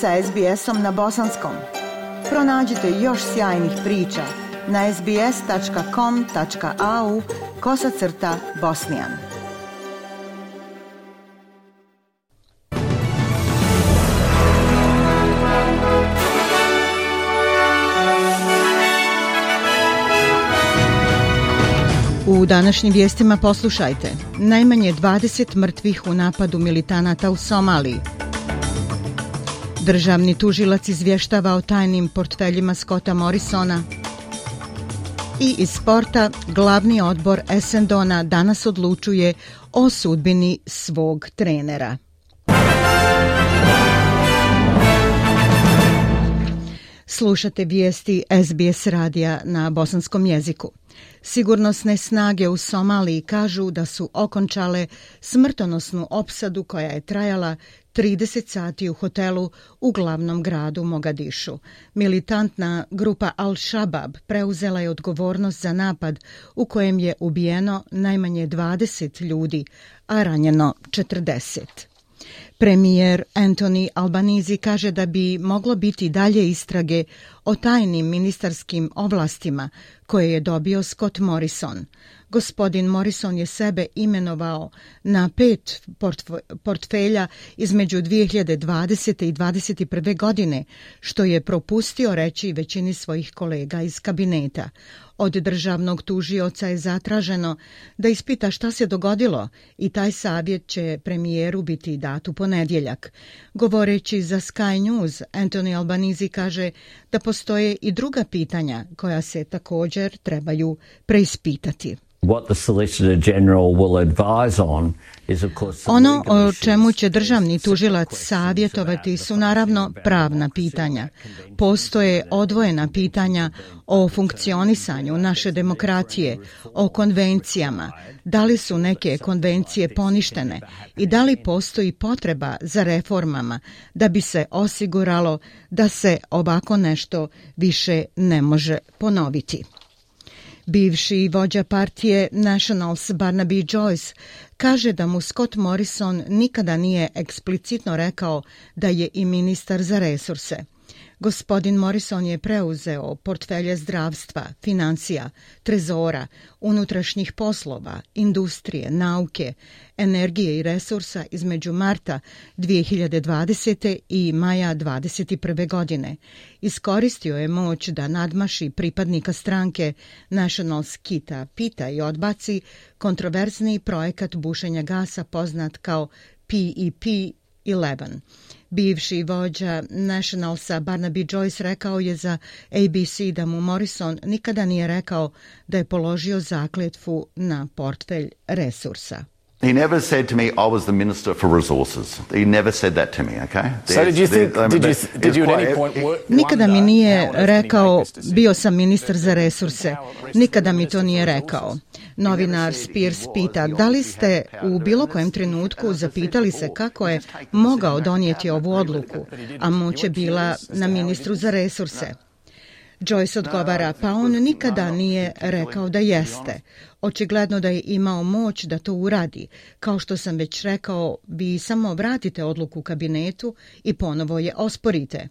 sa SBS-om na bosanskom. Pronađite još sjajnih priča na sbs.com.au kosacrta bosnijan. U današnjim vijestima poslušajte. Najmanje 20 mrtvih u napadu militanata u Somaliji. Državni tužilac izvještava o tajnim portfeljima Scotta Morrisona. I iz sporta glavni odbor Essendona danas odlučuje o sudbini svog trenera. Slušate vijesti SBS radija na bosanskom jeziku. Sigurnosne snage u Somaliji kažu da su okončale smrtonosnu opsadu koja je trajala 30 sati u hotelu u glavnom gradu Mogadišu. Militantna grupa Al-Shabaab preuzela je odgovornost za napad u kojem je ubijeno najmanje 20 ljudi, a ranjeno 40. Premijer Anthony Albanizi kaže da bi moglo biti dalje istrage o tajnim ministarskim ovlastima koje je dobio Scott Morrison. Gospodin Morrison je sebe imenovao na pet portfelja između 2020. i 2021. godine, što je propustio reći većini svojih kolega iz kabineta. Od državnog tužioca je zatraženo da ispita šta se dogodilo i taj savjet će premijeru biti dat u ponedjeljak. Govoreći za Sky News, Anthony Albanizi kaže da postoje i druga pitanja koja se također trebaju preispitati. Ono o čemu će državni tužilac savjetovati su naravno pravna pitanja. Postoje odvojena pitanja o funkcionisanju naše demokratije, o konvencijama, da li su neke konvencije poništene i da li postoji potreba za reformama da bi se osiguralo da se ovako nešto više ne može ponoviti. Bivši vođa partije Nationals Barnaby Joyce kaže da mu Scott Morrison nikada nije eksplicitno rekao da je i ministar za resurse. Gospodin Morrison je preuzeo portfelje zdravstva, financija, trezora, unutrašnjih poslova, industrije, nauke, energije i resursa između marta 2020. i maja 2021. godine. Iskoristio je moć da nadmaši pripadnika stranke National Skita Pita i odbaci kontroverzni projekat bušenja gasa poznat kao 11. Bivši vođa Nationalsa Barnaby Joyce rekao je za ABC da mu Morrison nikada nije rekao da je položio zakletvu na portfelj resursa. He never said to me, I was the Minister for Resources. He never said that to me, okay? So did you think, did you, did you at any point Nikada mi nije rekao, bio sam ministar za resurse. Nikada mi to nije rekao. Novinar Spears pita, da li ste u bilo kojem trenutku zapitali se kako je mogao donijeti ovu odluku, a moć je bila na ministru za resurse. Joyce odgovara, pa on nikada nije rekao da jeste. Očigledno da je imao moć da to uradi. Kao što sam već rekao, vi samo vratite odluku kabinetu i ponovo je osporite.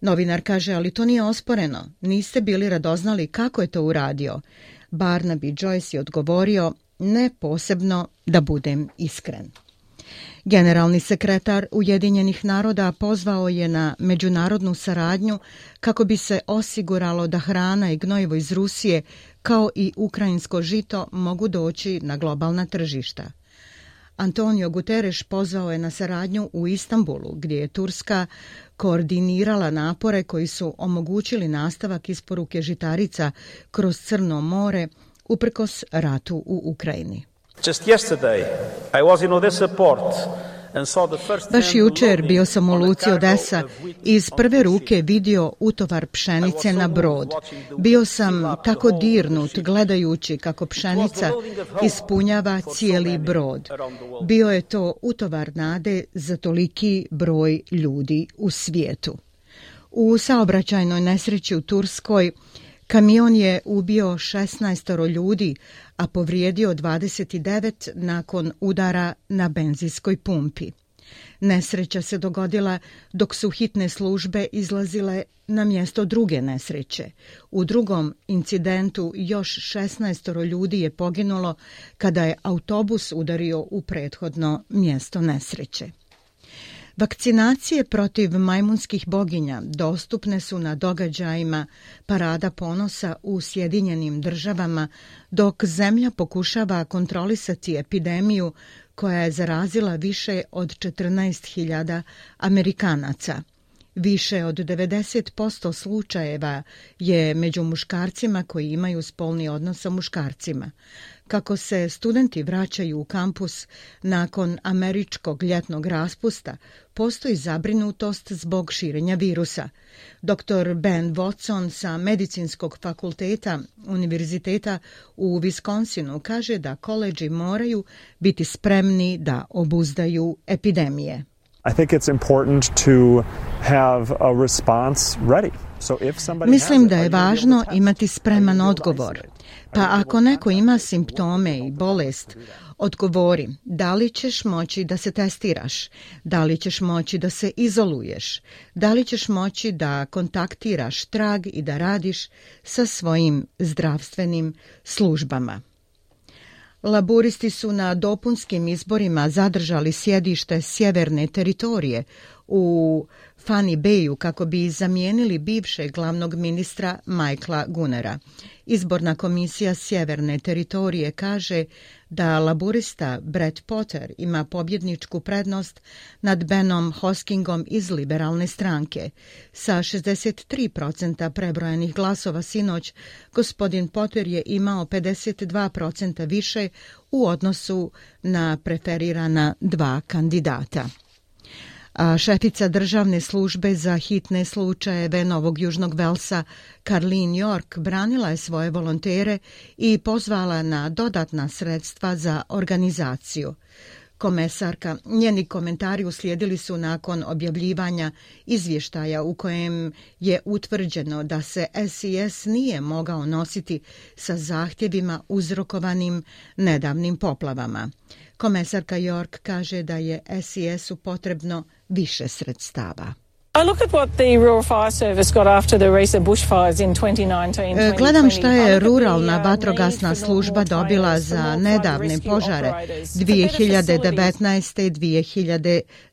Novinar kaže, ali to nije osporeno. Niste bili radoznali kako je to uradio. Barnaby Joyce je odgovorio, ne posebno da budem iskren. Generalni sekretar Ujedinjenih naroda pozvao je na međunarodnu saradnju kako bi se osiguralo da hrana i gnojivo iz Rusije kao i ukrajinsko žito mogu doći na globalna tržišta. Antonio Guterres pozvao je na saradnju u Istanbulu, gdje je Turska koordinirala napore koji su omogućili nastavak isporuke žitarica kroz Crno more uprkos ratu u Ukrajini. Just yesterday, I was in Odessa port Baš jučer bio sam u Luci Odessa i iz prve ruke vidio utovar pšenice na brod. Bio sam tako dirnut gledajući kako pšenica ispunjava cijeli brod. Bio je to utovar nade za toliki broj ljudi u svijetu. U saobraćajnoj nesreći u Turskoj kamion je ubio 16 ljudi, a povrijedio 29 nakon udara na benzinskoj pumpi. Nesreća se dogodila dok su hitne službe izlazile na mjesto druge nesreće. U drugom incidentu još 16 ljudi je poginulo kada je autobus udario u prethodno mjesto nesreće. Vakcinacije protiv majmunskih boginja dostupne su na događajima Parada ponosa u Sjedinjenim državama, dok zemlja pokušava kontrolisati epidemiju koja je zarazila više od 14.000 Amerikanaca. Više od 90% slučajeva je među muškarcima koji imaju spolni odnos sa muškarcima. Kako se studenti vraćaju u kampus nakon američkog ljetnog raspusta, postoji zabrinutost zbog širenja virusa. Dr. Ben Watson sa Medicinskog fakulteta Univerziteta u Wisconsinu kaže da koleđi moraju biti spremni da obuzdaju epidemije. I think it's important to have a response ready. So if somebody Mislim da je važno imati spreman odgovor. Pa ako neko ima simptome i bolest, odgovori da li ćeš moći da se testiraš, da li ćeš moći da se izoluješ, da li ćeš moći da kontaktiraš trag i da radiš sa svojim zdravstvenim službama. Laburisti su na dopunskim izborima zadržali sjedište sjeverne teritorije u Fanny Bayu kako bi zamijenili bivšeg glavnog ministra Michaela Gunnera. Izborna komisija Sjeverne teritorije kaže da laburista Brett Potter ima pobjedničku prednost nad Benom Hoskingom iz liberalne stranke. Sa 63% prebrojenih glasova sinoć, gospodin Potter je imao 52% više u odnosu na preferirana dva kandidata šefica državne službe za hitne slučajeve Novog Južnog Velsa, Karlin York, branila je svoje volontere i pozvala na dodatna sredstva za organizaciju. Komesarka, njeni komentari uslijedili su nakon objavljivanja izvještaja u kojem je utvrđeno da se SIS nije mogao nositi sa zahtjevima uzrokovanim nedavnim poplavama. Komesarka York kaže da je SIS-u potrebno više sredstava. Gledam šta je ruralna vatrogasna služba dobila za nedavne požare 2019. i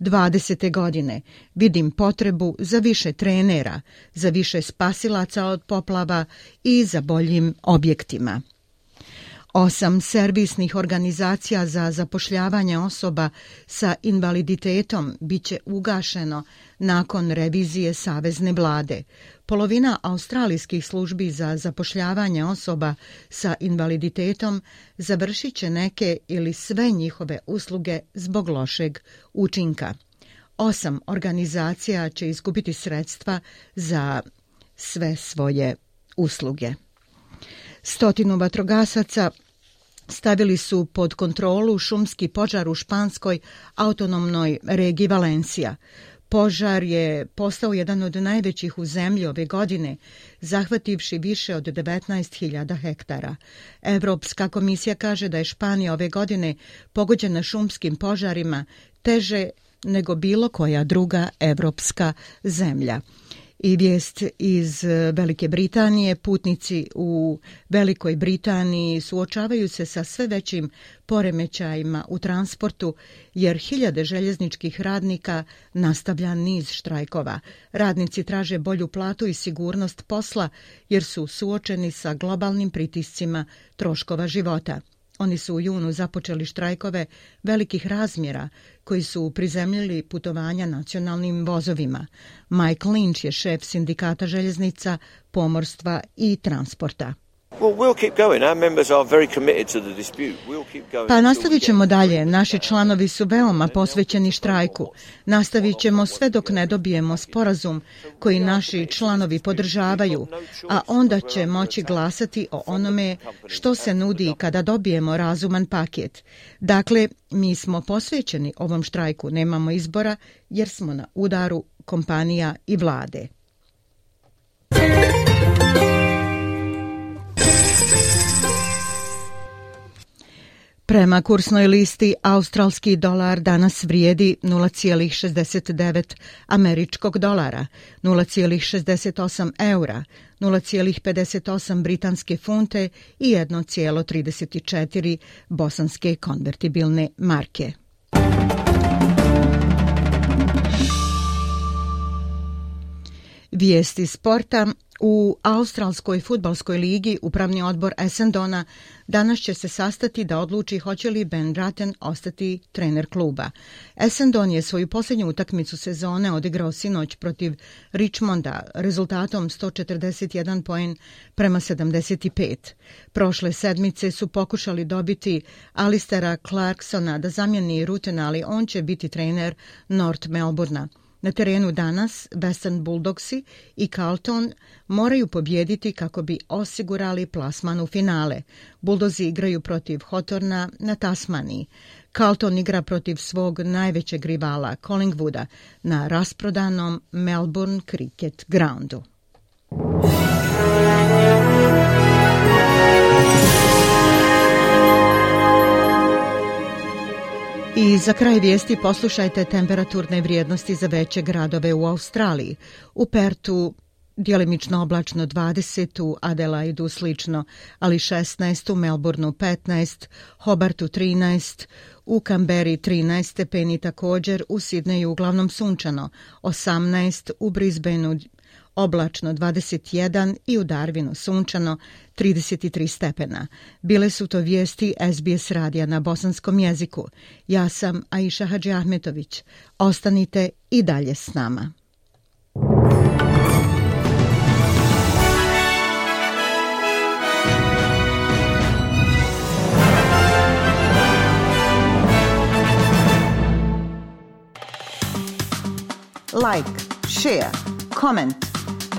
2020. godine. Vidim potrebu za više trenera, za više spasilaca od poplava i za boljim objektima. Osam servisnih organizacija za zapošljavanje osoba sa invaliditetom biće ugašeno nakon revizije Savezne vlade. Polovina australijskih službi za zapošljavanje osoba sa invaliditetom završit će neke ili sve njihove usluge zbog lošeg učinka. Osam organizacija će izgubiti sredstva za sve svoje usluge. Stotinu vatrogasaca stavili su pod kontrolu šumski požar u španskoj autonomnoj regiji Valencija. Požar je postao jedan od najvećih u zemlji ove godine, zahvativši više od 19.000 hektara. Evropska komisija kaže da je Španija ove godine pogođena šumskim požarima teže nego bilo koja druga evropska zemlja i vijest iz e, Velike Britanije. Putnici u Velikoj Britaniji suočavaju se sa sve većim poremećajima u transportu jer hiljade željezničkih radnika nastavlja niz štrajkova. Radnici traže bolju platu i sigurnost posla jer su suočeni sa globalnim pritiscima troškova života. Oni su u junu započeli štrajkove velikih razmjera koji su prizemljili putovanja nacionalnim vozovima. Mike Lynch je šef sindikata željeznica, pomorstva i transporta. Pa nastavit ćemo dalje. Naši članovi su veoma posvećeni štrajku. Nastavit ćemo sve dok ne dobijemo sporazum koji naši članovi podržavaju, a onda će moći glasati o onome što se nudi kada dobijemo razuman paket. Dakle, mi smo posvećeni ovom štrajku, nemamo izbora jer smo na udaru kompanija i vlade. Prema kursnoj listi, australski dolar danas vrijedi 0,69 američkog dolara, 0,68 eura, 0,58 britanske funte i 1,34 bosanske konvertibilne marke. Vijesti sporta u Australskoj futbalskoj ligi upravni odbor Essendona danas će se sastati da odluči hoće li Ben Ratten ostati trener kluba. Essendon je svoju posljednju utakmicu sezone odigrao sinoć protiv Richmonda rezultatom 141 poen prema 75. Prošle sedmice su pokušali dobiti Alistera Clarksona da zamjeni Rutten, ali on će biti trener North Melbourna. Na terenu danas Western Bulldogsi i Carlton moraju pobjediti kako bi osigurali plasman u finale. Bulldozi igraju protiv Hotorna na Tasmaniji. Carlton igra protiv svog najvećeg rivala Collingwooda na rasprodanom Melbourne Cricket Groundu. Za kraj vijesti poslušajte temperaturne vrijednosti za veće gradove u Australiji. U Pertu dijelimično oblačno 20, u Adelaidu slično, ali 16, u Melbourneu 15, Hobartu 13, u Kamberi 13 stepeni također, u Sidneju uglavnom sunčano 18, u Brisbaneu oblačno 21 i u Darvinu sunčano 33 stepena. Bile su to vijesti SBS radija na bosanskom jeziku. Ja sam Aisha Hadži Ahmetović. Ostanite i dalje s nama. Like, share, comment.